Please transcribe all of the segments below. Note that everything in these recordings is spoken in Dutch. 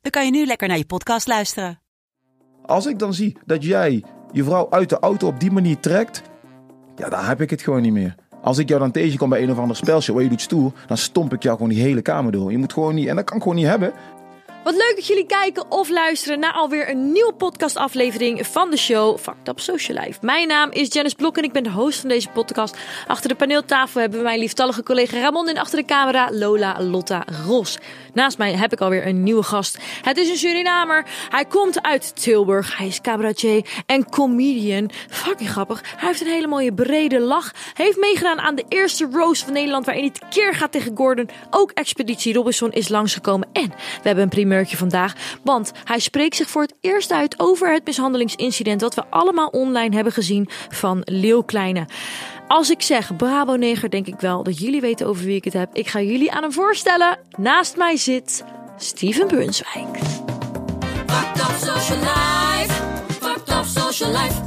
dan kan je nu lekker naar je podcast luisteren. Als ik dan zie dat jij je vrouw uit de auto op die manier trekt, ja, dan heb ik het gewoon niet meer. Als ik jou dan tegenkom bij een of ander spelshow waar je doet stoer, dan stomp ik jou gewoon die hele kamer door. Je moet gewoon niet, en dat kan ik gewoon niet hebben. Wat leuk dat jullie kijken of luisteren naar alweer een nieuwe podcastaflevering van de show Fucked Up Social Life. Mijn naam is Janice Blok en ik ben de host van deze podcast. Achter de paneeltafel hebben we mijn lieftallige collega Ramon en achter de camera Lola Lotta Ros. Naast mij heb ik alweer een nieuwe gast. Het is een Surinamer. Hij komt uit Tilburg. Hij is cabaretier en comedian. Fucking grappig. Hij heeft een hele mooie brede lach. Hij heeft meegedaan aan de eerste roast van Nederland waarin hij keer gaat tegen Gordon. Ook Expeditie Robinson is langsgekomen. En we hebben een primeurtje vandaag. Want hij spreekt zich voor het eerst uit over het mishandelingsincident dat we allemaal online hebben gezien van Leeuw Kleine. Als ik zeg Bravo Neger, denk ik wel dat jullie weten over wie ik het heb. Ik ga jullie aan hem voorstellen. Naast mij zit Steven Brunswijk. Fucked up social life. Up social life.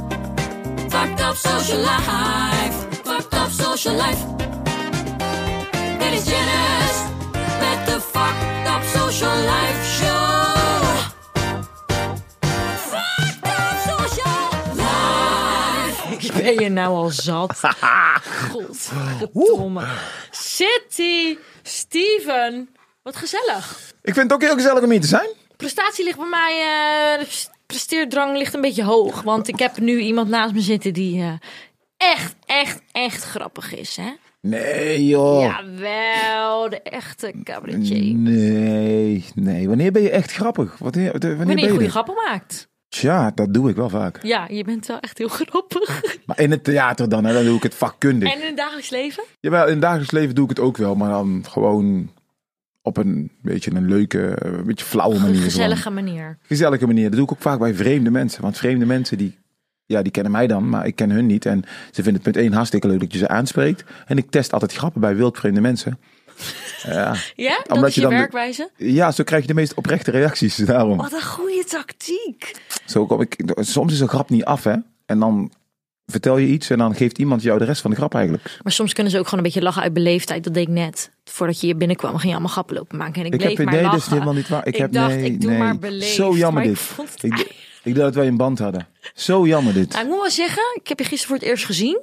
Up social life. Up social life. Dit is Janice met de Fucked up social life show. Fucked up social life. Ik ben je nou al zat. Godverdomme. City, Steven. Wat gezellig. Ik vind het ook heel gezellig om hier te zijn. Prestatie ligt bij mij, eh, presteerdrang ligt een beetje hoog. Want ik heb nu iemand naast me zitten die eh, echt, echt, echt grappig is. Hè? Nee, joh. Jawel, de echte cabaretier. Nee, nee. Wanneer ben je echt grappig? Wanneer, wanneer, Wanneer ben je goede grappen maakt. Tja, dat doe ik wel vaak. Ja, je bent wel echt heel grappig. Maar in het theater dan, hè, dan doe ik het vakkundig. En in het dagelijks leven? Jawel, in het dagelijks leven doe ik het ook wel, maar dan gewoon op een beetje een leuke, een beetje flauwe manier. Gezellige manier. Gezellige manier. Dat doe ik ook vaak bij vreemde mensen. Want vreemde mensen die, ja, die kennen mij dan, maar ik ken hun niet. En ze vinden het punt één hartstikke leuk dat je ze aanspreekt. En ik test altijd grappen bij wildvreemde mensen. Ja, Ja, dat Omdat is je je dan de- werkwijze? ja, zo krijg je de meest oprechte reacties. Daarom. Wat een goede tactiek. Zo kom ik, soms is een grap niet af, hè. En dan vertel je iets en dan geeft iemand jou de rest van de grap eigenlijk. Maar soms kunnen ze ook gewoon een beetje lachen uit beleefdheid. Dat deed ik net. Voordat je hier binnenkwam, ging je allemaal grappen lopen maken. En ik, Ik bleef heb maar nee, lachen. dat is helemaal niet waar. Ik, Ik heb dacht, nee, ik doe nee. maar beleefd, Zo jammer maar ik dit. Ik, ik dacht dat wij een band hadden. Zo jammer dit. Nou, ik moet wel zeggen, ik heb je gisteren voor het eerst gezien.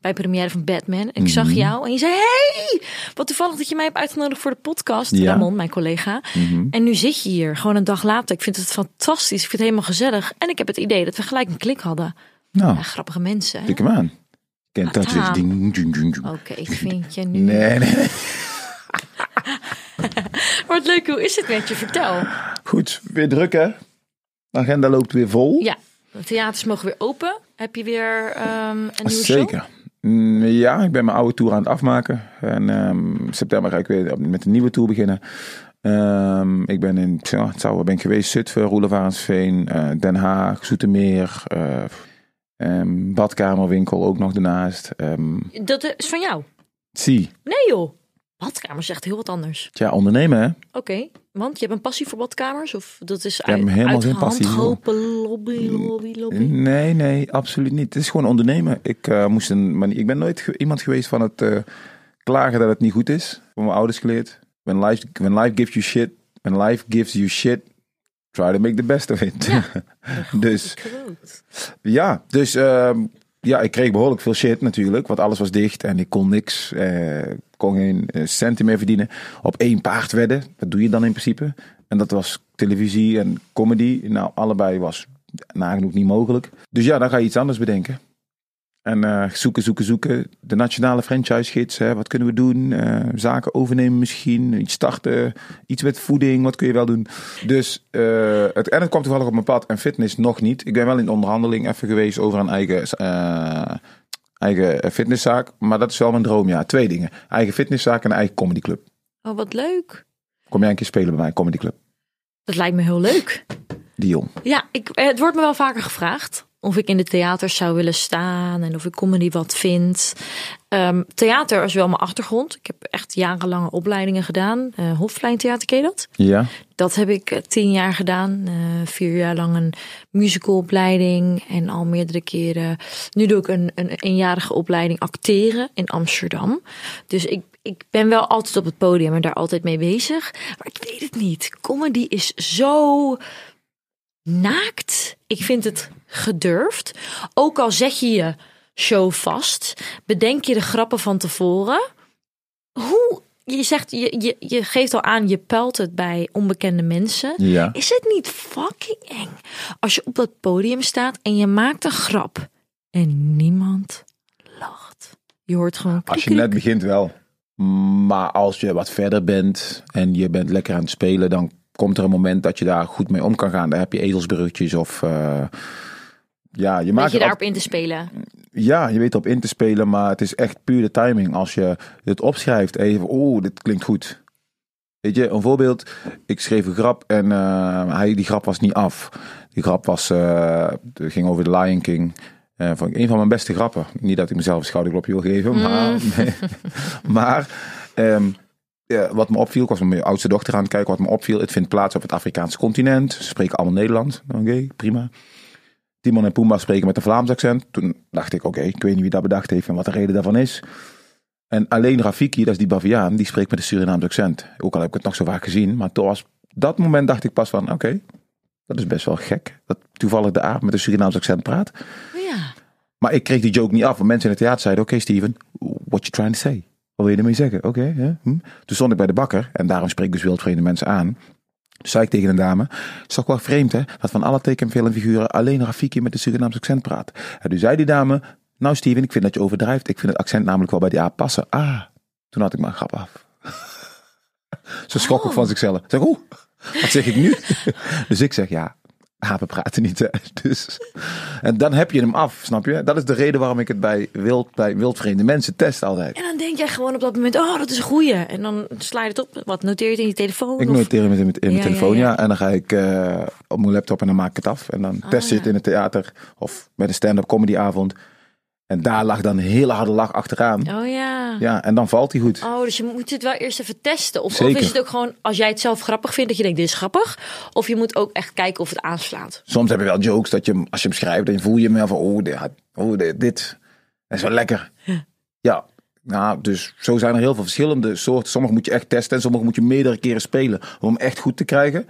Bij de première van Batman. Ik zag Mhm. jou en je zei, hey! Wat toevallig dat je mij hebt uitgenodigd voor de podcast. Ja. Ramon, mijn collega. Mhm. En nu zit je hier, gewoon een dag later. Ik vind het fantastisch. Ik vind het helemaal gezellig. En ik heb het idee dat we gelijk een klik hadden. Nou, Ja, grappige mensen. hè? tik hem aan. Kent dat is. Oké, ik vind je nu. Nee, nee, nee. Wat leuk, hoe is het met je? Vertel. Goed, weer druk hè? De agenda loopt weer vol. Ja, de theaters mogen weer open. Heb je weer ehm, een nieuwe show? Zeker. Mm, Ja, ik ben mijn oude tour aan het afmaken. En ehm, september ga ik weer met een nieuwe tour beginnen. Ehm, ik ben in, ja, het zou, ben ik geweest? Zutphen, Roelevarensveen, eh Den Haag, Zoetermeer, eh, ehm, badkamerwinkel ook nog daarnaast. Dat is van jou? zie, Nee joh. Badkamer is echt heel wat anders. tja, ondernemen hè? Oké, want je hebt een passie voor badkamers? Of dat is heb helemaal geen passie, lobby, lobby, lobby. Nee, nee, absoluut niet. Het is gewoon ondernemen. Ik, eh, moest een, mani- ik ben nooit ge- iemand geweest van het eh, klagen dat het niet goed is. Van mijn ouders geleerd. When life, when life gives you shit, when life gives you shit, try to make the best of it. dus Groot. ja, dus ehm, ja, ik kreeg behoorlijk veel shit natuurlijk, want alles was dicht en ik kon niks, eh, kon geen eh, centen meer verdienen. Op één paard wedden, wat doe je dan in principe? En dat was televisie en comedy. Nou, allebei was nagenoeg niet mogelijk. Dus ja, dan ga je iets anders bedenken. En eh, zoeken, zoeken, zoeken. De nationale franchise-gids, wat kunnen we doen? Eh, zaken overnemen misschien, iets starten, iets met voeding, wat kun je wel doen? Dus, eh, het, en het kwam toevallig op mijn pad en fitness nog niet. Ik ben wel in onderhandeling even geweest over een eigen, eigen fitnesszaak. Maar dat is wel mijn droom, ja. Twee dingen. Eigen fitnesszaak en een eigen comedyclub. Oh, wat leuk. Kom jij een keer spelen bij mij, comedyclub? Dat lijkt me heel leuk. Deal. Ja, ik, het wordt me wel vaker gevraagd of ik in de theaters zou willen staan en of ik comedy wat vind. Ehm, theater is wel mijn achtergrond. Ik heb echt jarenlange opleidingen gedaan. Eh Hofplein Theater, ken je dat? Ja. Dat heb ik eh, tien jaar gedaan. Eh, vier jaar lang een musicalopleiding en al meerdere keren. Nu doe ik een, een eenjarige opleiding acteren in Amsterdam. Dus ik, ik ben wel altijd op het podium en daar altijd mee bezig. Maar ik weet het niet. Comedy is zo naakt. Ik vind het gedurfd. Ook al zet je je show vast, bedenk je de grappen van tevoren. Hoe je zegt, je, je, je geeft al aan, je pelt het bij onbekende mensen. Ja. Is het niet fucking eng als je op dat podium staat en je maakt een grap en niemand lacht? Je hoort gewoon. Als je net begint wel. Maar als je wat verder bent en je bent lekker aan het spelen, dan komt er een moment dat je daar goed mee om kan gaan. Daar heb je ezelsbruggetjes of... eh, ja, je maakt je daarop in te spelen? Ja, je weet erop in te spelen, maar het is echt puur de timing. Als je het opschrijft, even, oeh, dit klinkt goed. Weet je, een voorbeeld. Ik schreef een grap en eh, hij, die grap was niet af. Die grap was, eh, ging over de Lion King. Ik een van mijn beste grappen. Niet dat ik mezelf een schouderklopje wil geven, maar, maar ehm, wat me opviel, ik was met mijn oudste dochter aan het kijken. Wat me opviel, het vindt plaats op het Afrikaanse continent. Ze spreken allemaal Nederlands. Oké, prima. Timon en Pumbaa spreken met een Vlaams accent. Toen dacht ik, oké, ik weet niet wie dat bedacht heeft en wat de reden daarvan is. En alleen Rafiki, dat is die Baviaan, die spreekt met een Surinaams accent. Ook al heb ik het nog zo vaak gezien. Maar toen was dat moment dacht ik pas van, oké, dat is best wel gek. Dat toevallig de aap met een Surinaams accent praat. Ja. Maar ik kreeg die joke niet af. Want mensen in het theater zeiden, oké Steven, what you trying to say? Wat wil je ermee zeggen? Oké, hm. Toen stond ik bij de bakker. En daarom spreek ik dus wildvreemde mensen aan. Toen zei ik tegen een dame, het is toch wel vreemd hè, dat van alle tekenfilmfiguren alleen Rafiki met een Surinaams accent praat. En toen zei die dame, nou Steven, ik vind dat je overdrijft. Ik vind het accent namelijk wel bij die aap passen. Ah, toen had ik mijn grap af. Ze schrok ook van zichzelf. Zeg, oeh, wat zeg ik nu? dus ik zeg, ja, apen praten niet. Hè? Dus, en dan heb je hem af, snap je? Dat is de reden waarom ik het bij, wild, bij wildvreemde mensen test altijd. En dan denk jij gewoon op dat moment, oh, dat is een goeie. En dan sla je het op. Wat noteer je het in je telefoon? Ik Of- noteer hem in mijn, in mijn Ja, ja, telefoon, ja, ja. En dan ga ik eh, op mijn laptop en dan maak ik het af. En dan test je het in het theater of met een stand-up comedyavond. En daar lag dan een hele harde lach achteraan. Oh ja. Ja, en dan valt hij goed. Oh, dus je moet het wel eerst even testen. Of, of is het ook gewoon, als jij het zelf grappig vindt, dat je denkt, dit is grappig. Of je moet ook echt kijken of het aanslaat. Soms heb je wel jokes dat je, als je hem schrijft, dan voel je hem wel van, oh, dit, oh dit, dit dat is wel lekker. Ja, nou, dus zo zijn er heel veel verschillende soorten. Sommige moet je echt testen en sommige moet je meerdere keren spelen om hem echt goed te krijgen.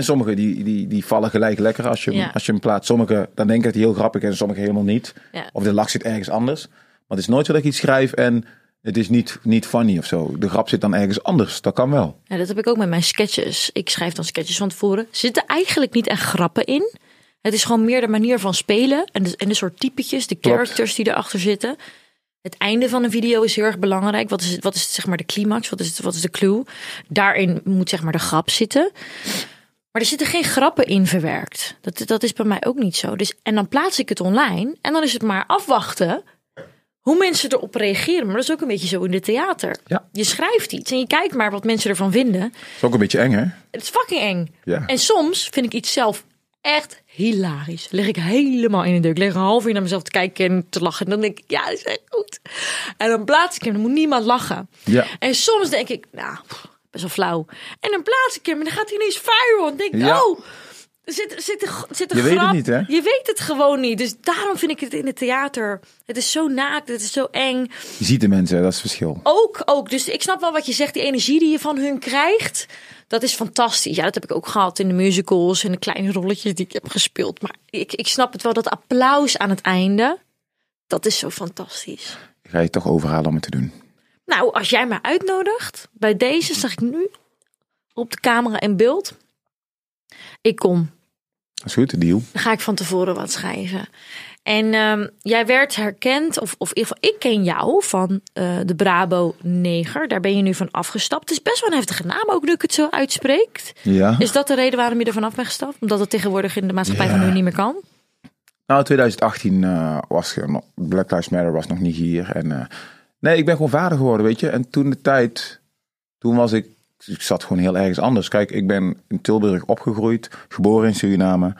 En sommige die, die, die vallen gelijk lekker als je, Ja. als je hem plaatst. Sommige, dan denk ik dat hij heel grappig is en sommige helemaal niet. Ja. Of de lach zit ergens anders. Maar het is nooit zo dat ik iets schrijf en het is niet, niet funny of zo. De grap zit dan ergens anders. Dat kan wel. Ja, dat heb ik ook met mijn sketches. Ik schrijf dan sketches van tevoren. Zitten eigenlijk niet echt grappen in. Het is gewoon meer de manier van spelen. En de, en de soort typetjes, de characters die erachter zitten. Het einde van een video is heel erg belangrijk. Wat is, wat is zeg maar de climax? Wat is, wat is de clue? Daarin moet zeg maar de grap zitten. Maar er zitten geen grappen in verwerkt. Dat, dat is bij mij ook niet zo. Dus, en dan plaats ik het online. En dan is het maar afwachten hoe mensen erop reageren. Maar dat is ook een beetje zo in de theater. Ja. Je schrijft iets en je kijkt maar wat mensen ervan vinden. Dat is ook een beetje eng, hè? Het is fucking eng. Ja. En soms vind ik iets zelf echt hilarisch. Lig ik helemaal in de deuk. Lig een half uur naar mezelf te kijken en te lachen. En dan denk ik, ja, dat is echt goed. En dan plaats ik hem. Dan moet niemand lachen. Ja. En soms denk ik, nou, pff, best wel flauw. En dan plaats ik hem en dan gaat hij ineens viral. En denk ik, Ja. oh, er zit, zit, een, zit een Je weet het niet, hè? Je weet het gewoon niet. Dus daarom vind ik het in het theater. Het is zo naakt, het is zo eng. Je ziet de mensen, dat is het verschil. Ook, ook. Dus ik snap wel wat je zegt. Die energie die je van hun krijgt, dat is fantastisch. Ja, dat heb ik ook gehad in de musicals en de kleine rolletjes die ik heb gespeeld. Maar ik, ik snap het wel, dat applaus aan het einde, dat is zo fantastisch. Ik ga je toch overhalen om het te doen. Nou, als jij mij uitnodigt, bij deze zag ik nu op de camera en beeld. Ik kom. Dat is goed, de deal. Dan ga ik van tevoren wat schrijven. En ehm, jij werd herkend, of, of in ieder geval, ik ken jou van eh, de Brabo Neger. Daar ben je nu van afgestapt. Het is best wel een heftige naam, ook nu ik het zo uitspreek. Ja. Is dat de reden waarom je er vanaf bent gestapt? Omdat het tegenwoordig in de maatschappij Ja. van nu niet meer kan? Nou, 2018 eh, was Black Lives Matter was nog niet hier. En, eh, nee, ik ben gewoon vader geworden, weet je. En toen de tijd, toen was ik ik zat gewoon heel ergens anders. Kijk, ik ben in Tilburg opgegroeid, geboren in Suriname.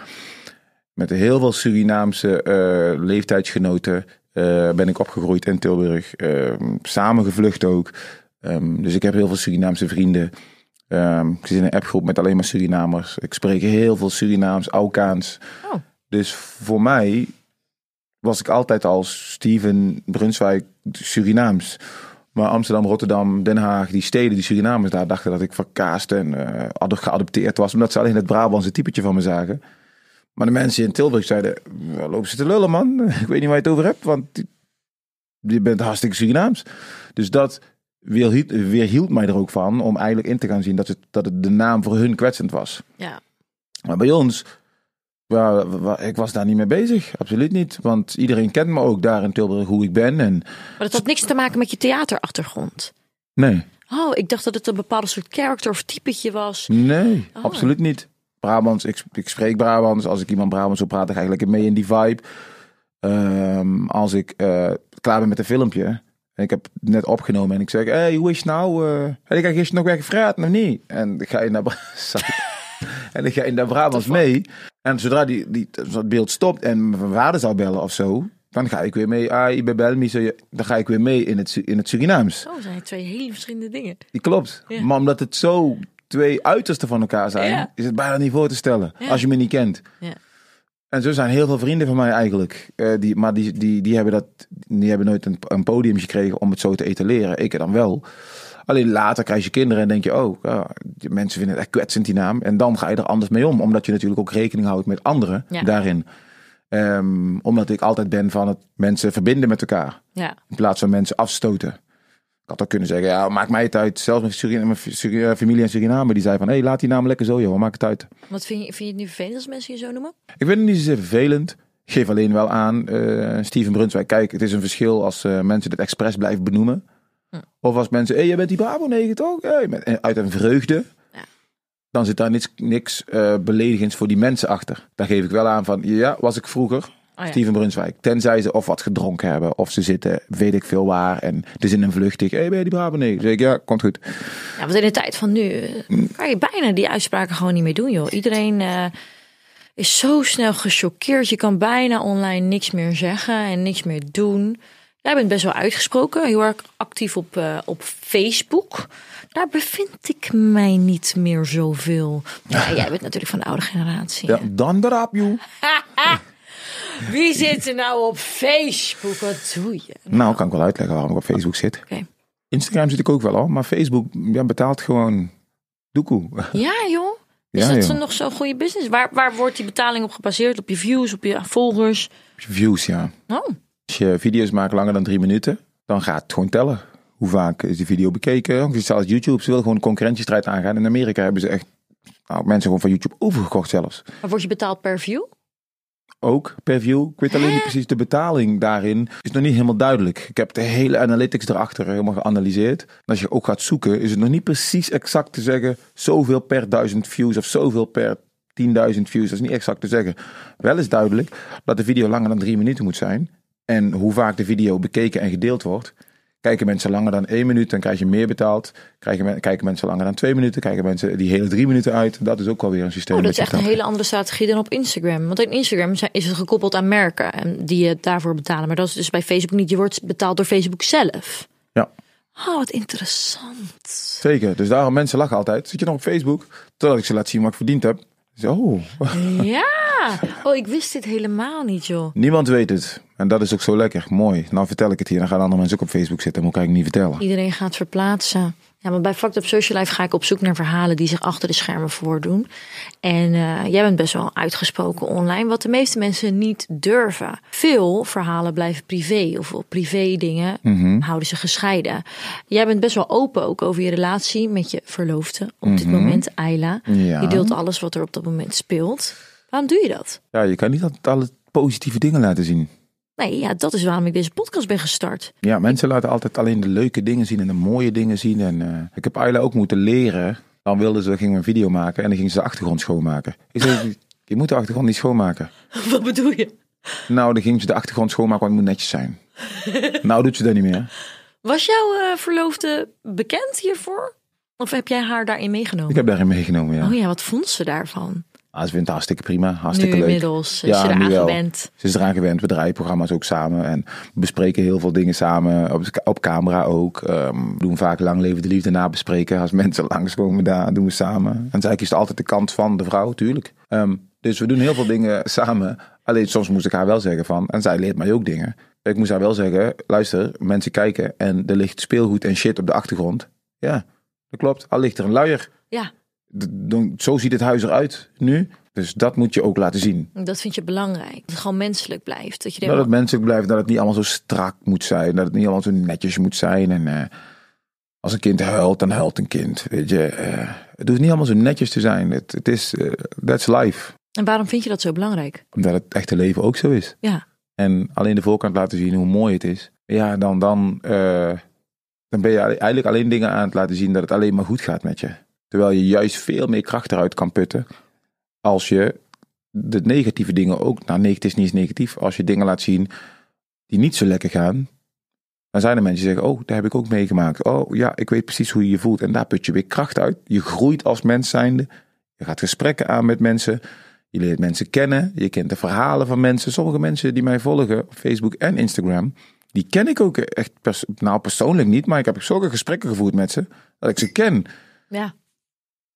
Met heel veel Surinaamse eh, leeftijdsgenoten eh, ben ik opgegroeid in Tilburg. Uh, samen gevlucht ook. Ehm, dus ik heb heel veel Surinaamse vrienden. Ehm, ik zit in een appgroep met alleen maar Surinamers. Ik spreek heel veel Surinaams, Aukaans. Oh. Dus voor mij was ik altijd als Steven Brunswijk Surinaams. Maar Amsterdam, Rotterdam, Den Haag, die steden, die Surinamers daar dachten dat ik verkaasd en ad- geadopteerd was. Omdat ze alleen het Brabantse typetje van me zagen. Maar de mensen in Tilburg zeiden, "Waar lopen ze te lullen man. Ik weet niet waar je het over hebt, want je bent hartstikke Surinaams. Dus dat weerhield, weerhield mij er ook van om eigenlijk in te gaan zien dat het, dat het de naam voor hun kwetsend was. Ja. Maar bij ons, ja, ik was daar niet mee bezig. Absoluut niet. Want iedereen kent me ook daar in Tilburg hoe ik ben. En Maar dat had niks te maken met je theaterachtergrond. nee, Oh, ik dacht dat het een bepaalde soort character of typetje was. nee, Oh. absoluut niet. Brabants, ik, ik spreek Brabants. Als ik iemand Brabants wil praten, ga ik lekker mee in die vibe. Ehm, als ik eh, klaar ben met een filmpje. En ik heb het net opgenomen en ik zeg, hey, hoe is het nou? eh heb ik gisteren nog weggevraagd, nog niet? En dan ga je naar, en dan ga je naar Brabants mee. En zodra die, die, dat beeld stopt en mijn vader zou bellen of zo, dan ga ik weer mee. Ah, ik ben bel me, zo- dan ga ik weer mee in het, in het Surinaams. Oh, zijn twee hele verschillende dingen. Die klopt. Ja. Maar omdat het zo twee uitersten van elkaar zijn, Ja. is het bijna niet voor te stellen. Ja. Als je me niet kent. Ja. En zo zijn heel veel vrienden van mij eigenlijk. eh, die, maar die, die, die, hebben dat, die hebben nooit een, een podium gekregen om het zo te etaleren. Ik dan wel. Alleen later krijg je kinderen en denk je, oh, ja, die mensen vinden het echt kwetsend die naam. En dan ga je er anders mee om. Omdat je natuurlijk ook rekening houdt met anderen Ja. daarin. Ehm, omdat ik altijd ben van het mensen verbinden met elkaar. Ja. In plaats van mensen afstoten. Ik had ook kunnen zeggen, ja, maakt mij het uit. Zelfs mijn, mijn Suri- familie in Suriname, die zei van, hé, hey, laat die naam lekker zo, joh, maakt het uit. Wat vind je, vind je het nu vervelend als mensen je zo noemen? Ik vind het niet zozeer vervelend. Ik geef alleen wel aan, eh, Steven Brunswijk, kijk, het is een verschil als eh, mensen dit expres blijven benoemen. Hm. Of als mensen, hé, hey, jij bent die Brabo 9 toch? Hey, uit een vreugde. Ja. Dan zit daar niks, niks eh, beledigends voor die mensen achter. Dan geef ik wel aan van, ja, was ik vroeger Oh, ja. Steven Brunswijk. Tenzij ze of wat gedronken hebben, of ze zitten, weet ik veel waar. En het is in een vluchtig, hé, hey, ben je die Brabo 9? Dan zeg ik, ja, komt goed. Ja, want in de tijd van nu eh, kan je bijna die uitspraken gewoon niet meer doen, joh. Iedereen eh, is zo snel gechoqueerd. Je kan bijna online niks meer zeggen en niks meer doen. Jij bent best wel uitgesproken, heel erg actief op, eh, op Facebook. Daar bevind ik mij niet meer zoveel. Ja, jij bent natuurlijk van de oude generatie. Ja, dan berap je. Wie zit er nou op Facebook? Wat doe je? Nou, kan ik wel uitleggen waarom ik op Facebook zit. Instagram zit ik ook wel hoor, maar Facebook ja, betaalt gewoon doekoe. Ja, joh. Is Ja, dat joh. nog zo'n goede business? Waar, waar wordt die betaling op gebaseerd? Op je views, op je volgers? Views, ja. Oh, Als je video's maakt langer dan drie minuten, dan gaat het gewoon tellen. Hoe vaak is die video bekeken? Zelfs YouTube, ze willen gewoon een concurrentiestrijd aangaan. In Amerika hebben ze echt nou, mensen gewoon van YouTube overgekocht zelfs. maar word je betaald per view? Ook per view. Ik weet alleen niet precies de betaling daarin. Is nog niet helemaal duidelijk. Ik heb de hele analytics erachter helemaal geanalyseerd. En als je ook gaat zoeken, is het nog niet precies exact te zeggen. Zoveel per duizend views of zoveel per 10.000 views. Dat is niet exact te zeggen. Wel is duidelijk dat de video langer dan drie minuten moet zijn. En hoe vaak de video bekeken en gedeeld wordt. Kijken mensen langer dan één minuut, dan krijg je meer betaald. Kijken, men- kijken mensen langer dan twee minuten, kijken mensen die hele drie minuten uit. Dat is ook wel weer een systeem. Oh, dat is echt een hele andere strategie dan op Instagram. Want in Instagram is het gekoppeld aan merken en die je daarvoor betalen. Maar dat is dus bij Facebook niet. Je wordt betaald door Facebook zelf. Ja. Oh, wat interessant. Zeker, dus daarom mensen lachen altijd. Zit je nog op Facebook? Totdat ik ze laat zien wat ik verdiend heb. Zo, Ja. Oh, ik wist dit helemaal niet, joh. niemand weet het. En dat is ook zo lekker, mooi. Nou vertel ik het hier, dan gaan andere mensen ook op Facebook zitten. Moet ik eigenlijk niet vertellen. Iedereen gaat verplaatsen. Ja, maar bij Fucked Up Social Life ga ik op zoek naar verhalen die zich achter de schermen voordoen. En eh, jij bent best wel uitgesproken online, wat de meeste mensen niet durven. Veel verhalen blijven privé of privé dingen houden ze gescheiden. Jij bent best wel open ook over je relatie met je verloofde op dit moment, Ayla. Ja. Je deelt alles wat er op dat moment speelt. Waarom doe je dat? Ja, je kan niet altijd alle positieve dingen laten zien. Nee, ja, dat is waarom ik deze podcast ben gestart. Ja, mensen laten altijd alleen de leuke dingen zien en de mooie dingen zien. En eh, ik heb Ayla ook moeten leren. Dan wilden ze, gingen we een video maken en dan gingen ze de achtergrond schoonmaken. Ik zei, je moet de achtergrond niet schoonmaken. Wat bedoel je? Nou, dan ging ze de achtergrond schoonmaken, want het moet netjes zijn. nou doet ze dat niet meer. Was jouw eh, verloofde bekend hiervoor? Of heb jij haar daarin meegenomen? Ik heb daarin meegenomen, ja. Oh ja, wat vond ze daarvan? Ah, ze vindt het hartstikke prima, hartstikke nu leuk. inmiddels, is je nu eraan gewend. Ze is eraan gewend. We draaien programma's ook samen. En we bespreken heel veel dingen samen. Op, op camera ook. Ehm, we doen vaak lang leven de liefde nabespreken. Als mensen langskomen, daar doen we samen. En zij kiest altijd de kant van de vrouw, tuurlijk. Ehm, dus we doen heel veel dingen samen. Alleen soms moest ik haar wel zeggen van... En zij leert mij ook dingen. Ik moest haar wel zeggen... Luister, mensen kijken en er ligt speelgoed en shit op de achtergrond. Ja, dat klopt. Al ligt er een luier. Ja, dan- Zo ziet het huis eruit nu. Dus dat moet je ook laten zien. dat vind je belangrijk. Dat het gewoon menselijk blijft. Dat je Dat het menselijk blijft, dat het niet allemaal zo strak moet zijn. Dat het niet allemaal zo netjes moet zijn. En eh, als een kind huilt, dan huilt een kind. Weet je, eh, het hoeft niet allemaal zo netjes te zijn. Het, het is, eh, that's life. en waarom vind je dat zo belangrijk? Omdat het echte leven ook zo is. Ja, En alleen de voorkant laten zien hoe mooi het is. Ja, dan, dan, dan ben je eigenlijk alleen dingen aan het laten zien dat het alleen maar goed gaat met je. Terwijl je juist veel meer kracht eruit kan putten. Als je de negatieve dingen ook, nou nee, het is niet eens negatief. Als je dingen laat zien die niet zo lekker gaan. Dan zijn er mensen die zeggen, oh, daar heb ik ook meegemaakt. Oh ja, ik weet precies hoe je je voelt. En daar put je weer kracht uit. Je groeit als mens zijnde. Je gaat gesprekken aan met mensen. Je leert mensen kennen. Je kent de verhalen van mensen. Sommige mensen die mij volgen op Facebook en Instagram. Die ken ik ook echt, nou persoonlijk niet. Maar ik heb zulke gesprekken gevoerd met ze. Dat ik ze ken. ja.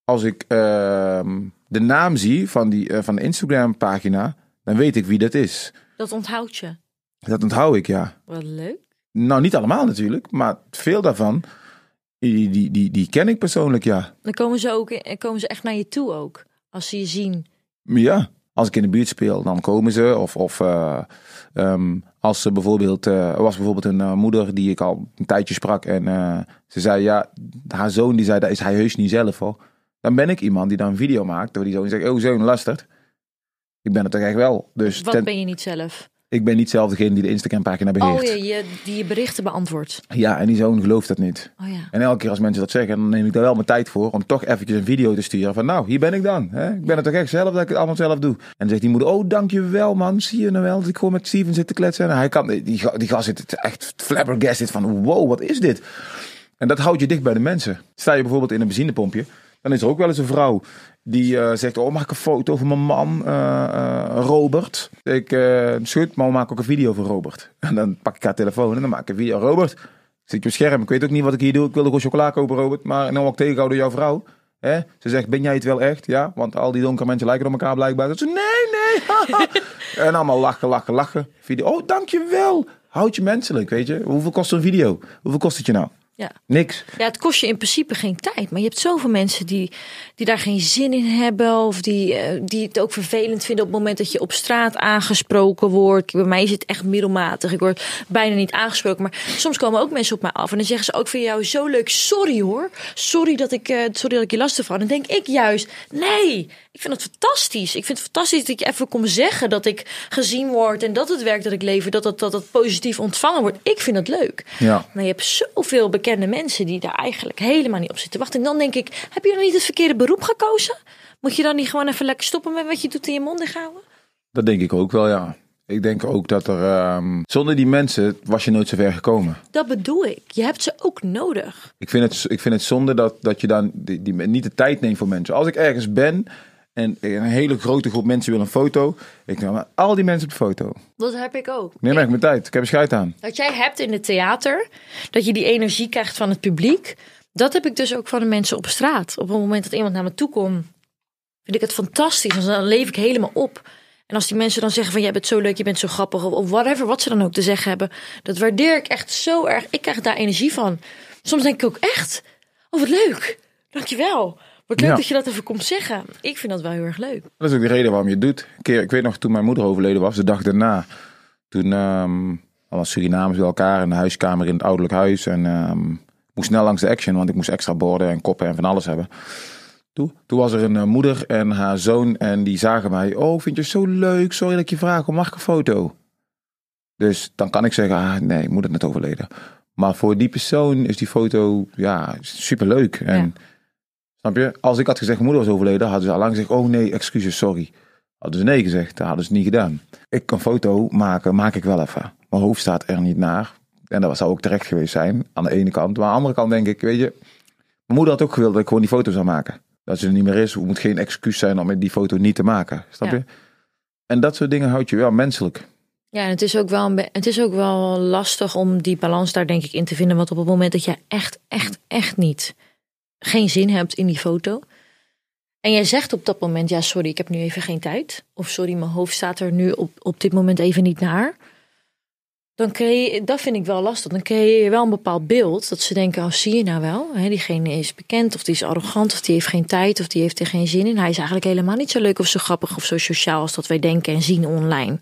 Als ik ehm, de naam zie van, die, eh, van de Instagram pagina. Dan weet ik wie dat is. dat onthoudt je. Dat onthoud ik, ja. Wat leuk. Nou, niet allemaal natuurlijk. Maar veel daarvan, die, die, die, die ken ik persoonlijk, ja. Dan komen ze, ook, in- komen ze echt naar je toe ook. Als ze je zien. Ja, als ik in de buurt speel, dan komen ze. Of, of eh, ehm, als ze bijvoorbeeld, eh, er was bijvoorbeeld een eh, moeder die ik al een tijdje sprak. En eh, ze zei, ja, haar zoon die zei, dat is hij heus niet zelf hoor. Dan ben ik iemand die dan een video maakt. Door die zoon zegt, oh zoon, luistert. Ik ben het toch echt wel. Dus Wat ten- ben je niet zelf? ik ben niet zelf degene die de Instagram pagina beheert. Oh ja, je, die je berichten beantwoordt. ja, en die zoon gelooft dat niet. Oh ja. En elke keer als mensen dat zeggen, dan neem ik daar wel mijn tijd voor om toch eventjes een video te sturen van nou, hier ben ik dan. Hè? Ik ben het toch echt zelf dat ik het allemaal zelf doe. En dan zegt die moeder, oh dankjewel man, zie je nou wel dat ik gewoon met Steven zit te kletsen. En hij kan, die, die gast zit echt flabbergasted van wow, wat is dit? En dat houdt je dicht bij de mensen. Sta je bijvoorbeeld in een benzinepompje, dan is er ook wel eens een vrouw die eh, zegt, oh mag ik een foto van mijn man eh, eh, Robert? Ik, schud, maar maken ook een video van Robert. En dan pak ik haar telefoon en dan maak ik een video. Robert, zit je op scherm. Ik weet ook niet wat ik hier doe. Ik wilde gewoon chocola kopen, Robert. Maar nou tegengehouden door jouw vrouw. Ze zegt, ben jij het wel echt? Ja, want al die donkere mensen lijken op elkaar blijkbaar. Dat ze, nee, nee. en allemaal lachen, lachen, lachen. Video. Oh, dankjewel. Houd je menselijk, weet je. Hoeveel kost zo'n video? Hoeveel kost het je nou? Ja. Niks. Ja, het kost je in principe geen tijd. Maar je hebt zoveel mensen die, die daar geen zin in hebben. Of die, eh, die het ook vervelend vinden op het moment dat je op straat aangesproken wordt. Bij mij is het echt middelmatig. Ik word bijna niet aangesproken. Maar soms komen ook mensen op mij af. En dan zeggen ze ook van jou zo leuk. Sorry hoor. Sorry dat ik, eh, sorry dat ik je lastig val. En dan denk ik juist. Nee, ik vind het fantastisch. Ik vind het fantastisch dat je even komt zeggen dat ik gezien word. En dat het werk dat ik lever, dat het, dat het positief ontvangen wordt. Ik vind het leuk. Ja. Maar je hebt zoveel bekende mensen die daar eigenlijk helemaal niet op zitten wachten. En dan denk ik, heb je dan niet het verkeerde beroep gekozen? Moet je dan niet gewoon even lekker stoppen met wat je doet in je mond dichthouden? Dat denk ik ook wel, ja. Ik denk ook dat er... ehm, zonder die mensen was je nooit zo ver gekomen. Dat bedoel ik. Je hebt ze ook nodig. Ik vind het, ik vind het zonde dat, dat je dan die, die, niet de tijd neemt voor mensen. Als ik ergens ben en een hele grote groep mensen wil een foto. Ik neem maar al die mensen op de foto. Dat heb ik ook. Neem echt mijn tijd. Ik heb een scheid aan. Wat jij hebt in het theater, dat je die energie krijgt van het publiek. Dat heb ik dus ook van de mensen op straat. Op het moment dat iemand naar me toe komt, vind ik het fantastisch. Dan leef ik helemaal op. En als die mensen dan zeggen van jij bent zo leuk, je bent zo grappig of, of whatever, wat ze dan ook te zeggen hebben. Dat waardeer ik echt zo erg. Ik krijg daar energie van. Soms denk ik ook echt, oh wat leuk. Dankjewel. Wat leuk Ja. dat je dat even komt zeggen. Ik vind dat wel heel erg leuk. Dat is ook de reden waarom je het doet. Keer, ik weet nog, toen mijn moeder overleden was, de dag daarna. Toen ehm was Surinamers bij elkaar in de huiskamer in het ouderlijk huis. En ehm, ik moest snel langs de action, want ik moest extra borden en koppen en van alles hebben. Toen, toen was er een eh, moeder en haar zoon en die zagen mij. Oh, vind je het zo leuk? Sorry dat ik je vraag, om mag ik een foto? Dus dan kan ik zeggen, ah, nee, moeder net overleden. Maar voor die persoon is die foto, ja, superleuk. En Ja. Snap je? Als ik had gezegd moeder was overleden, hadden ze al lang gezegd: Oh nee, excuses, sorry. Hadden ze nee gezegd, dat hadden ze niet gedaan. Ik kan foto maken, maak ik wel even. Mijn hoofd staat er niet naar. En dat zou ook terecht geweest zijn, aan de ene kant. Maar aan de andere kant denk ik, weet je, Mijn moeder had ook gewild dat ik gewoon die foto zou maken. Dat ze er niet meer is, het moet geen excuus zijn om die foto niet te maken. Snap Ja. je? En dat soort dingen houdt je wel menselijk. Ja, en het is, ook wel een het is ook wel lastig om die balans daar denk ik in te vinden. Want op het moment dat je echt, echt, echt niet geen zin hebt in die foto. En jij zegt op dat moment, ja sorry, ik heb nu even geen tijd. Of sorry, mijn hoofd staat er nu op, op dit moment even niet naar. Dan creëer dat vind ik wel lastig. Dan creëer je wel een bepaald beeld. Dat ze denken, oh zie je nou wel. Diegene is bekend of die is arrogant of die heeft geen tijd of die heeft er geen zin in. Hij is eigenlijk helemaal niet zo leuk of zo grappig of zo sociaal als dat wij denken en zien online.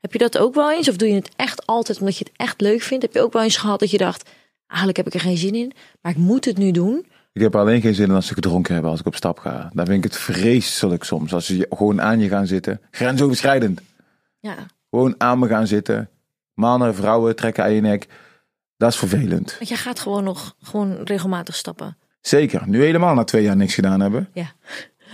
Heb je dat ook wel eens? Of doe je het echt altijd omdat je het echt leuk vindt? Heb je ook wel eens gehad dat je dacht, eigenlijk heb ik er geen zin in, maar ik moet het nu doen? Ik heb alleen geen zin in als ze gedronken hebben als ik op stap ga. Dan vind ik het vreselijk soms. Als ze gewoon aan je gaan zitten. Grensoverschrijdend. Ja, Gewoon aan me gaan zitten. Mannen, vrouwen trekken aan je nek. Dat is vervelend. want jij gaat gewoon nog gewoon regelmatig stappen. Zeker. Nu helemaal na twee jaar niks gedaan hebben. Ja.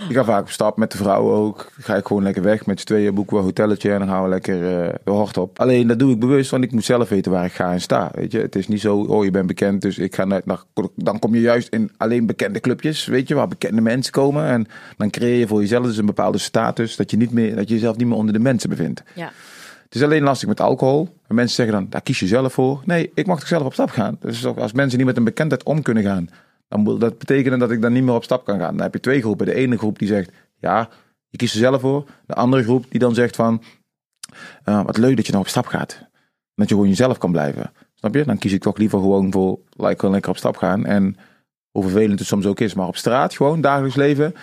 Ik ga vaak op stap met de vrouwen ook. Ga ik gewoon lekker weg met z'n tweeën, boeken we een hotelletje en dan gaan we lekker eh, de hort op. Alleen dat doe ik bewust, want ik moet zelf weten waar ik ga en sta. Weet je, het is niet zo, oh je bent bekend, dus ik ga naar, naar- dan kom je juist in alleen bekende clubjes, weet je, waar bekende mensen komen. En dan creëer je voor jezelf dus een bepaalde status dat je, niet meer, dat je jezelf niet meer onder de mensen bevindt. Ja. Het is alleen lastig met alcohol. En mensen zeggen dan, daar kies je zelf voor. Nee, ik mag toch zelf op stap gaan. Dus ook als mensen niet met een bekendheid om kunnen gaan, dan moet dat betekenen dat ik dan niet meer op stap kan gaan. Dan heb je twee groepen. De ene groep die zegt, ja, je kiest er zelf voor. De andere groep die dan zegt van, eh, wat leuk dat je nou op stap gaat. Dat je gewoon jezelf kan blijven. Snap je? Dan kies ik toch liever gewoon voor, like, gewoon lekker op stap gaan. En hoe vervelend het soms ook is, maar op straat gewoon, dagelijks leven.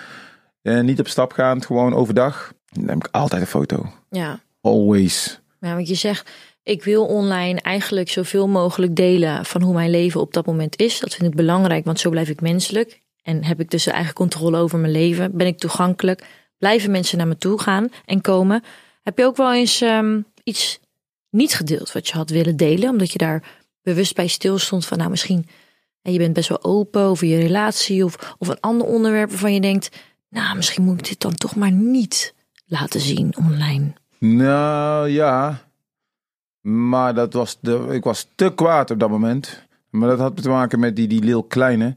En niet op stap gaan, gewoon overdag. Dan heb ik altijd een foto. Ja. Always. Ja, want je zegt, ik wil online eigenlijk zoveel mogelijk delen van hoe mijn leven op dat moment is. Dat vind ik belangrijk, want zo blijf ik menselijk. En heb ik dus eigen controle over mijn leven. Ben ik toegankelijk? Blijven mensen naar me toe gaan en komen? Heb je ook wel eens ehm, iets niet gedeeld wat je had willen delen? Omdat je daar bewust bij stilstond van, nou misschien... En je bent best wel open over je relatie of, of een ander onderwerp waarvan je denkt... Nou, misschien moet ik dit dan toch maar niet laten zien online. Nou ja, maar dat was de, ik was te kwaad op dat moment. Maar dat had te maken met die, die Lil Kleine.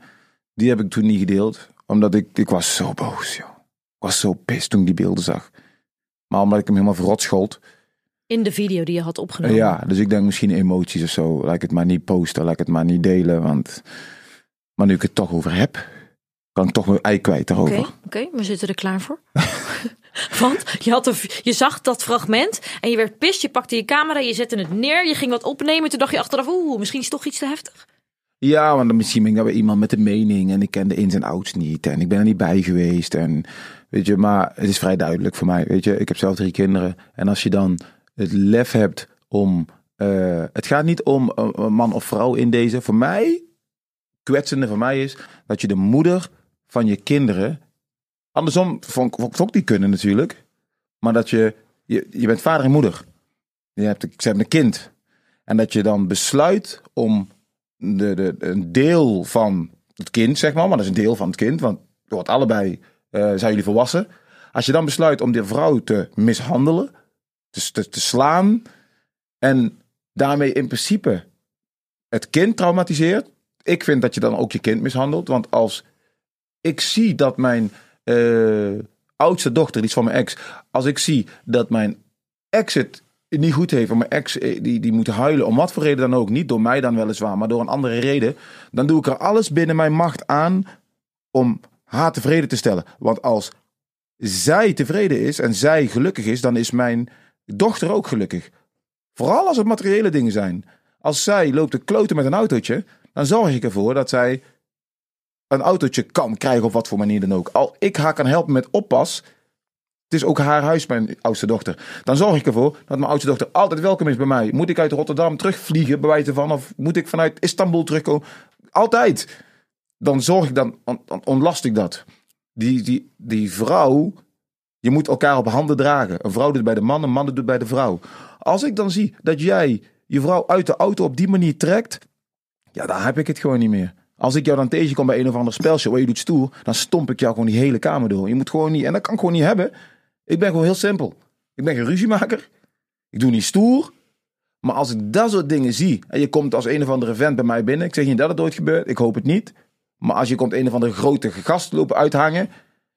Die heb ik toen niet gedeeld. Omdat ik, ik was zo boos, joh. Ik was zo pist toen ik die beelden zag. Maar omdat ik hem helemaal verrot schold. In de video die je had opgenomen. Ja, dus ik denk misschien emoties of zo. Laat ik het maar niet posten, laat ik het maar niet delen. Want, maar nu ik het toch over heb, kan ik toch mijn ei kwijt daarover. Oké, oké, we zitten er klaar voor. Want je, had een, je zag dat fragment en je werd pist. Je pakte je camera, je zette het neer, je ging wat opnemen. Toen dacht je achteraf, oeh, misschien is het toch iets te heftig. Ja, want misschien ben ik iemand met een mening en ik ken de ins en outs niet en ik ben er niet bij geweest en weet je, maar het is vrij duidelijk voor mij, weet je, ik heb zelf drie kinderen en als je dan het lef hebt om, eh, het gaat niet om een man of vrouw in deze, voor mij, kwetsende voor mij is dat je de moeder van je kinderen, andersom vond, vond ik kunnen natuurlijk, maar dat je, je, je bent vader en moeder, je hebt, ze hebben een kind en dat je dan besluit om de, de, een deel van het kind, zeg maar, maar dat is een deel van het kind, want je wordt allebei eh, zijn jullie volwassen. Als je dan besluit om de vrouw te mishandelen, te, te slaan en daarmee in principe het kind traumatiseert, ik vind dat je dan ook je kind mishandelt, want als ik zie dat mijn eh, oudste dochter, die is van mijn ex, als ik zie dat mijn ex het niet goed heeft, of mijn ex eh, die, die moet huilen, om wat voor reden dan ook, niet door mij dan weliswaar, maar door een andere reden, dan doe ik er alles binnen mijn macht aan om haar tevreden te stellen. Want als zij tevreden is en zij gelukkig is, dan is mijn dochter ook gelukkig. Vooral als het materiële dingen zijn. Als zij loopt te kloten met een autootje, dan zorg ik ervoor dat zij een autootje kan krijgen op wat voor manier dan ook. Al ik haar kan helpen met oppas, het is ook haar huis, mijn oudste dochter. Dan zorg ik ervoor dat mijn oudste dochter altijd welkom is bij mij. Moet ik uit Rotterdam terugvliegen, bij wijze van, of moet ik vanuit Istanbul terugkomen? Altijd. Dan zorg ik dan, ontlast ik dat. Die, die, die vrouw, je moet elkaar op handen dragen. Een vrouw doet bij de man, een man doet bij de vrouw. Als ik dan zie dat jij je vrouw uit de auto op die manier trekt, ja, dan heb ik het gewoon niet meer. Als ik jou dan tegenkom bij een of ander spelshow waar je doet stoer, dan stomp ik jou gewoon die hele kamer door. Je moet gewoon niet, en dat kan ik gewoon niet hebben. Ik ben gewoon heel simpel. Ik ben geen ruziemaker. Ik doe niet stoer. Maar als ik dat soort dingen zie en je komt als een of andere vent bij mij binnen, ik zeg niet dat het ooit gebeurt, ik hoop het niet. Maar als je komt een of andere grote gast lopen uithangen.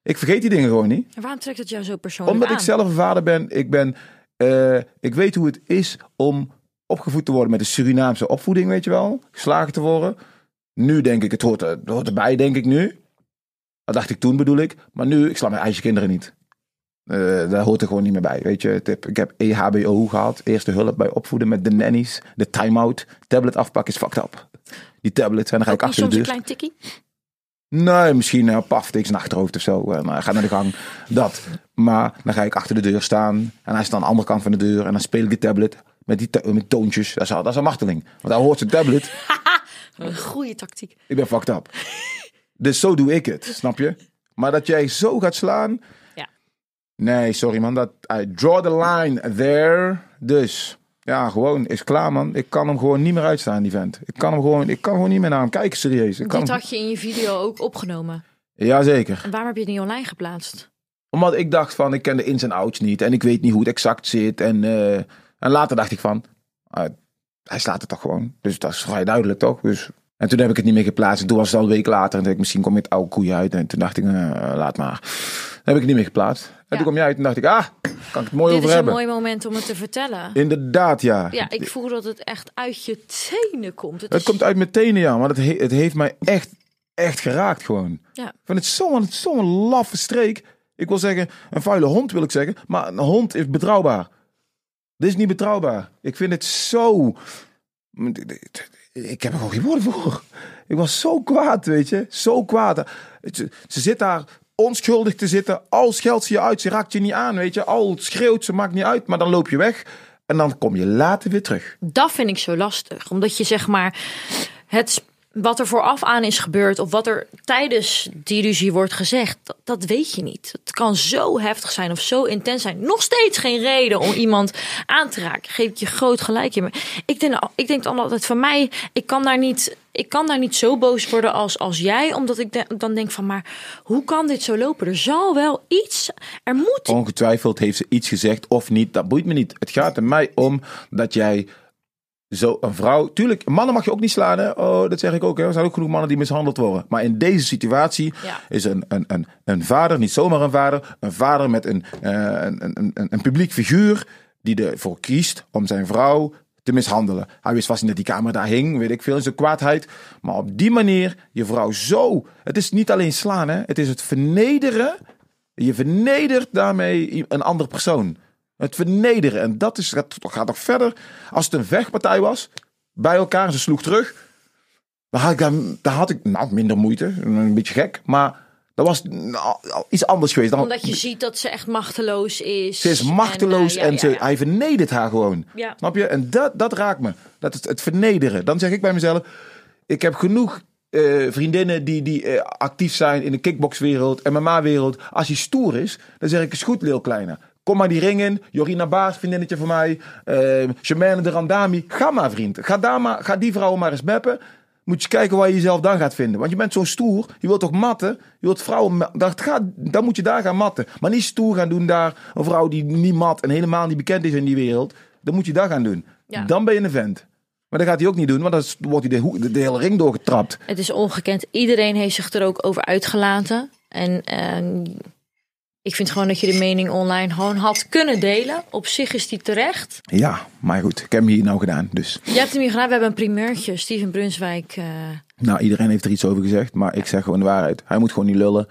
Ik vergeet die dingen gewoon niet. En waarom trekt het jou zo persoonlijk Omdat aan? ik zelf een vader ben. Ik, ben eh, ik weet hoe het is om opgevoed te worden met een Surinaamse opvoeding, weet je wel. Geslagen te worden. Nu denk ik, het hoort, er, het hoort erbij, denk ik nu. Dat dacht ik toen, bedoel ik. Maar nu, ik sla mijn eigen kinderen niet. Eh, daar hoort er gewoon niet meer bij, weet je. Het Ik heb EHBO gehad. Eerste hulp bij opvoeden met de nannies. De time-out. Tablet afpakken is fucked up. Die tablets. En dan ga ik achter de soms een deur. klein tikkie? Nee, misschien uh, paf, tegen zijn achterhoofd of zo. En hij gaat naar de gang. Dat. Maar dan ga ik achter de deur staan. En hij staat aan de andere kant van de deur. En dan speel ik de tablet met, die met toontjes. Dat is, al- dat is een marteling. Want hij hoort zijn tablet. Een goede tactiek. Ik ben fucked up. Dus zo doe ik het, snap je? Maar dat jij zo gaat slaan. Ja. Nee, sorry man. Dat, I draw the line there. Dus ja, gewoon is klaar man. Ik kan hem gewoon niet meer uitstaan, die vent. Ik kan hem gewoon, ik kan gewoon niet meer naar hem kijken, serieus. Ik kan Dit hem- had je in je video ook opgenomen. Jazeker. En waarom heb je het niet online geplaatst? Omdat ik dacht van, ik ken de ins en outs niet. En ik weet niet hoe het exact zit. En, eh, en later dacht ik van, ah, hij slaat het toch gewoon. Dus dat is vrij duidelijk toch? Dus, en toen heb ik het niet meer geplaatst. En toen was het al een week later. En toen dacht ik, misschien kom je het oude koeien uit. En toen dacht ik, eh, laat maar. Dan heb ik het niet meer geplaatst. En Ja. toen kom jij uit en dacht ik, ah, kan ik het mooi Dit over is een hebben. mooi moment om het te vertellen. Inderdaad, ja. Ja, ik voel dat het echt uit je tenen komt. Het, Het is- komt uit mijn tenen, ja. Maar het, he- het heeft mij echt, echt geraakt gewoon. Ja. Ik vind het zo'n zo'n laffe streek. Ik wil zeggen, een vuile hond wil ik zeggen. Maar een hond is betrouwbaar. Dit is niet betrouwbaar. Ik vind het zo... Ik heb er gewoon geen woorden voor. Ik was zo kwaad, weet je. Zo kwaad. Ze, zit daar onschuldig te zitten. Al scheldt ze je uit. Ze raakt je niet aan, weet je. Al schreeuwt ze, maakt niet uit. Maar dan loop je weg. En dan kom je later weer terug. Dat vind ik zo lastig. Omdat je zeg maar het wat er vooraf aan is gebeurd of wat er tijdens die ruzie wordt gezegd, dat, weet je niet. Het kan zo heftig zijn of zo intens zijn. Nog steeds geen reden om iemand aan te raken. Geef je groot gelijk in. Ik denk, ik denk dan altijd van mij, ik kan daar niet, ik kan daar niet zo boos worden als, als jij, omdat ik dan denk van, maar hoe kan dit zo lopen? Er zal wel iets, er moet Ongetwijfeld heeft ze iets gezegd of niet. Dat boeit me niet. Het gaat er mij om dat jij zo een vrouw. Tuurlijk, mannen mag je ook niet slaan. Hè? Oh, dat zeg ik ook. Hè? Er zijn ook genoeg mannen die mishandeld worden. Maar in deze situatie Ja. is een, een, een, een vader, niet zomaar een vader, een vader met een, eh, een, een, een, een publiek figuur die ervoor kiest om zijn vrouw te mishandelen. Hij wist vast niet dat die camera daar hing, weet ik veel, in zijn kwaadheid. Maar op die manier je vrouw zo. Het is niet alleen slaan, hè? het is het vernederen. Je vernedert daarmee een andere persoon. Het vernederen. En dat is, dat gaat nog verder. Als het een vechtpartij was, bij elkaar, en ze sloeg terug. Dan had ik, daar, daar had ik nou, minder moeite. Een beetje gek. Maar dat was nou, iets anders geweest. Dan, omdat je ziet dat ze echt machteloos is. ze is machteloos en, eh, ja, ze, ja, ja. hij vernedert haar gewoon. Snap je? En dat, dat raakt me. Dat is het vernederen. Dan zeg ik bij mezelf: ik heb genoeg eh, vriendinnen die, die eh, actief zijn in de kickboxwereld, MMA-wereld. Als hij stoer is, dan zeg ik: is goed, Leel Kleine. Kom maar die ring in. Jorina Baas, vriendinnetje van mij. Uh, Jermaine de Randami. Ga maar, vriend. Ga, daar maar, ga die vrouwen maar eens meppen. Moet je kijken waar je jezelf dan gaat vinden. Want je bent zo stoer. Je wilt toch matten? Je wilt vrouwen. Dat gaat, dan moet je daar gaan matten. Maar niet stoer gaan doen daar. Een vrouw die niet mat en helemaal niet bekend is in die wereld. Dan moet je dat gaan doen. Ja. Dan ben je een vent. Maar dat gaat hij ook niet doen. Want dan wordt hij de, hoe- de, de hele ring doorgetrapt. Het is ongekend. Iedereen heeft zich er ook over uitgelaten. En eh, ik vind gewoon dat je de mening online gewoon had kunnen delen. Op zich is die terecht. Ja, maar goed. Ik heb hem hier nou gedaan. Dus. Je hebt hem hier gedaan. We hebben een primeurtje. Steven Brunswijk. eh, Nou, iedereen heeft er iets over gezegd. Maar ik zeg gewoon de waarheid. Hij moet gewoon niet lullen.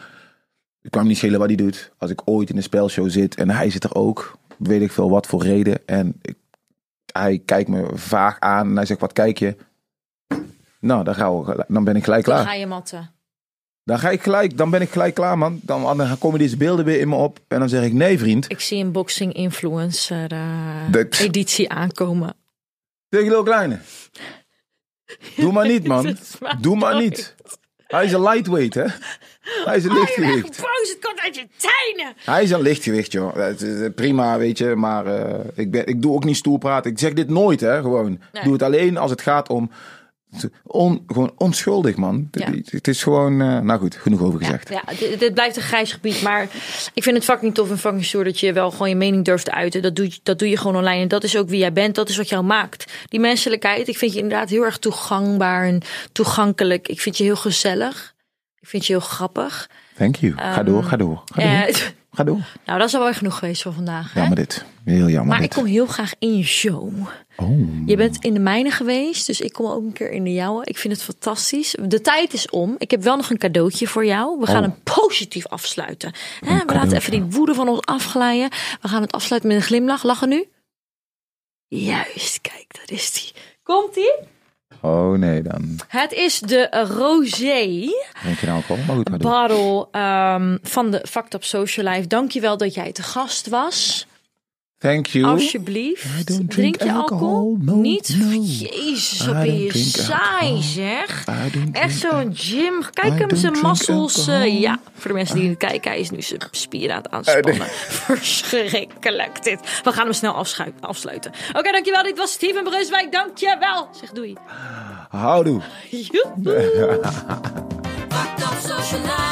Ik kan niet schelen wat hij doet. Als ik ooit in een spelshow zit en hij zit er ook. Weet ik veel wat voor reden. En ik, hij kijkt me vaag aan. En hij zegt, wat kijk je? Nou, dan, gaan we, dan ben ik gelijk dan klaar. ga je matten. Dan ga ik gelijk, dan ben ik gelijk klaar, man. Dan, dan komen deze beelden weer in me op. En dan zeg ik, nee, vriend. Ik zie een boxing influencer eh, Dat- editie aankomen. Tegen Lil Kleine. Doe maar niet, man. Doe maar niet. Hij is een lightweight, hè? Hij is een lichtgewicht. boos. Het komt uit je tijnen. Hij is een lichtgewicht, joh. Het is eh, prima, weet je. Maar eh, ik, ben, ik doe ook niet stoer praten. Ik zeg dit nooit, hè. Gewoon. Ik doe het alleen als het gaat om... On, gewoon onschuldig, man. Ja. Het, is gewoon... eh, nou goed, genoeg over gezegd. Ja, dit, dit blijft een grijs gebied. Maar ik vind het fucking tof en fucking stoer dat je wel gewoon je mening durft te uiten. Dat doe, je- dat doe je gewoon online. En dat is ook wie jij bent. Dat is wat jou maakt. Die menselijkheid. Ik vind je inderdaad heel erg toegangbaar en toegankelijk. Ik vind je heel gezellig. Ik vind je heel grappig. Thank you. Ga door, ga door. Ga door. Ga door. nou, dat is alweer genoeg geweest voor vandaag. Hè? Jammer dit. Heel jammer Maar ik kom heel graag in je show. Oh. Je bent in de mijne geweest, dus ik kom ook een keer in de jouwe. Ik vind het fantastisch. De tijd is om. Ik heb wel nog een cadeautje voor jou. We gaan Oh. hem positief afsluiten. Hè, we laten even die woede van ons afglijden. We gaan het afsluiten met een glimlach. Lachen nu? Juist, kijk, daar is die. Komt-ie? Oh nee, dan Het is de rosé nou bottle ehm, van de Fucked Up Social Life. Dankjewel dat jij te gast was. Thank you. Alsjeblieft. Drink drink je alcohol? alcohol. No, Niet? no. Jezus, wat ben je saai zeg. Echt zo'n gym. Kijk I hem, zijn massels. eh, ja, voor de mensen die niet kijken, hij is nu zijn spieren aan het aanspannen. Verschrikkelijk dit. We gaan hem snel afsluiten. Oké, dankjewel. Dit was Steven Breuswijk. Dankjewel. Zeg doei. Houdoe. Joedoe. Fucked up social life.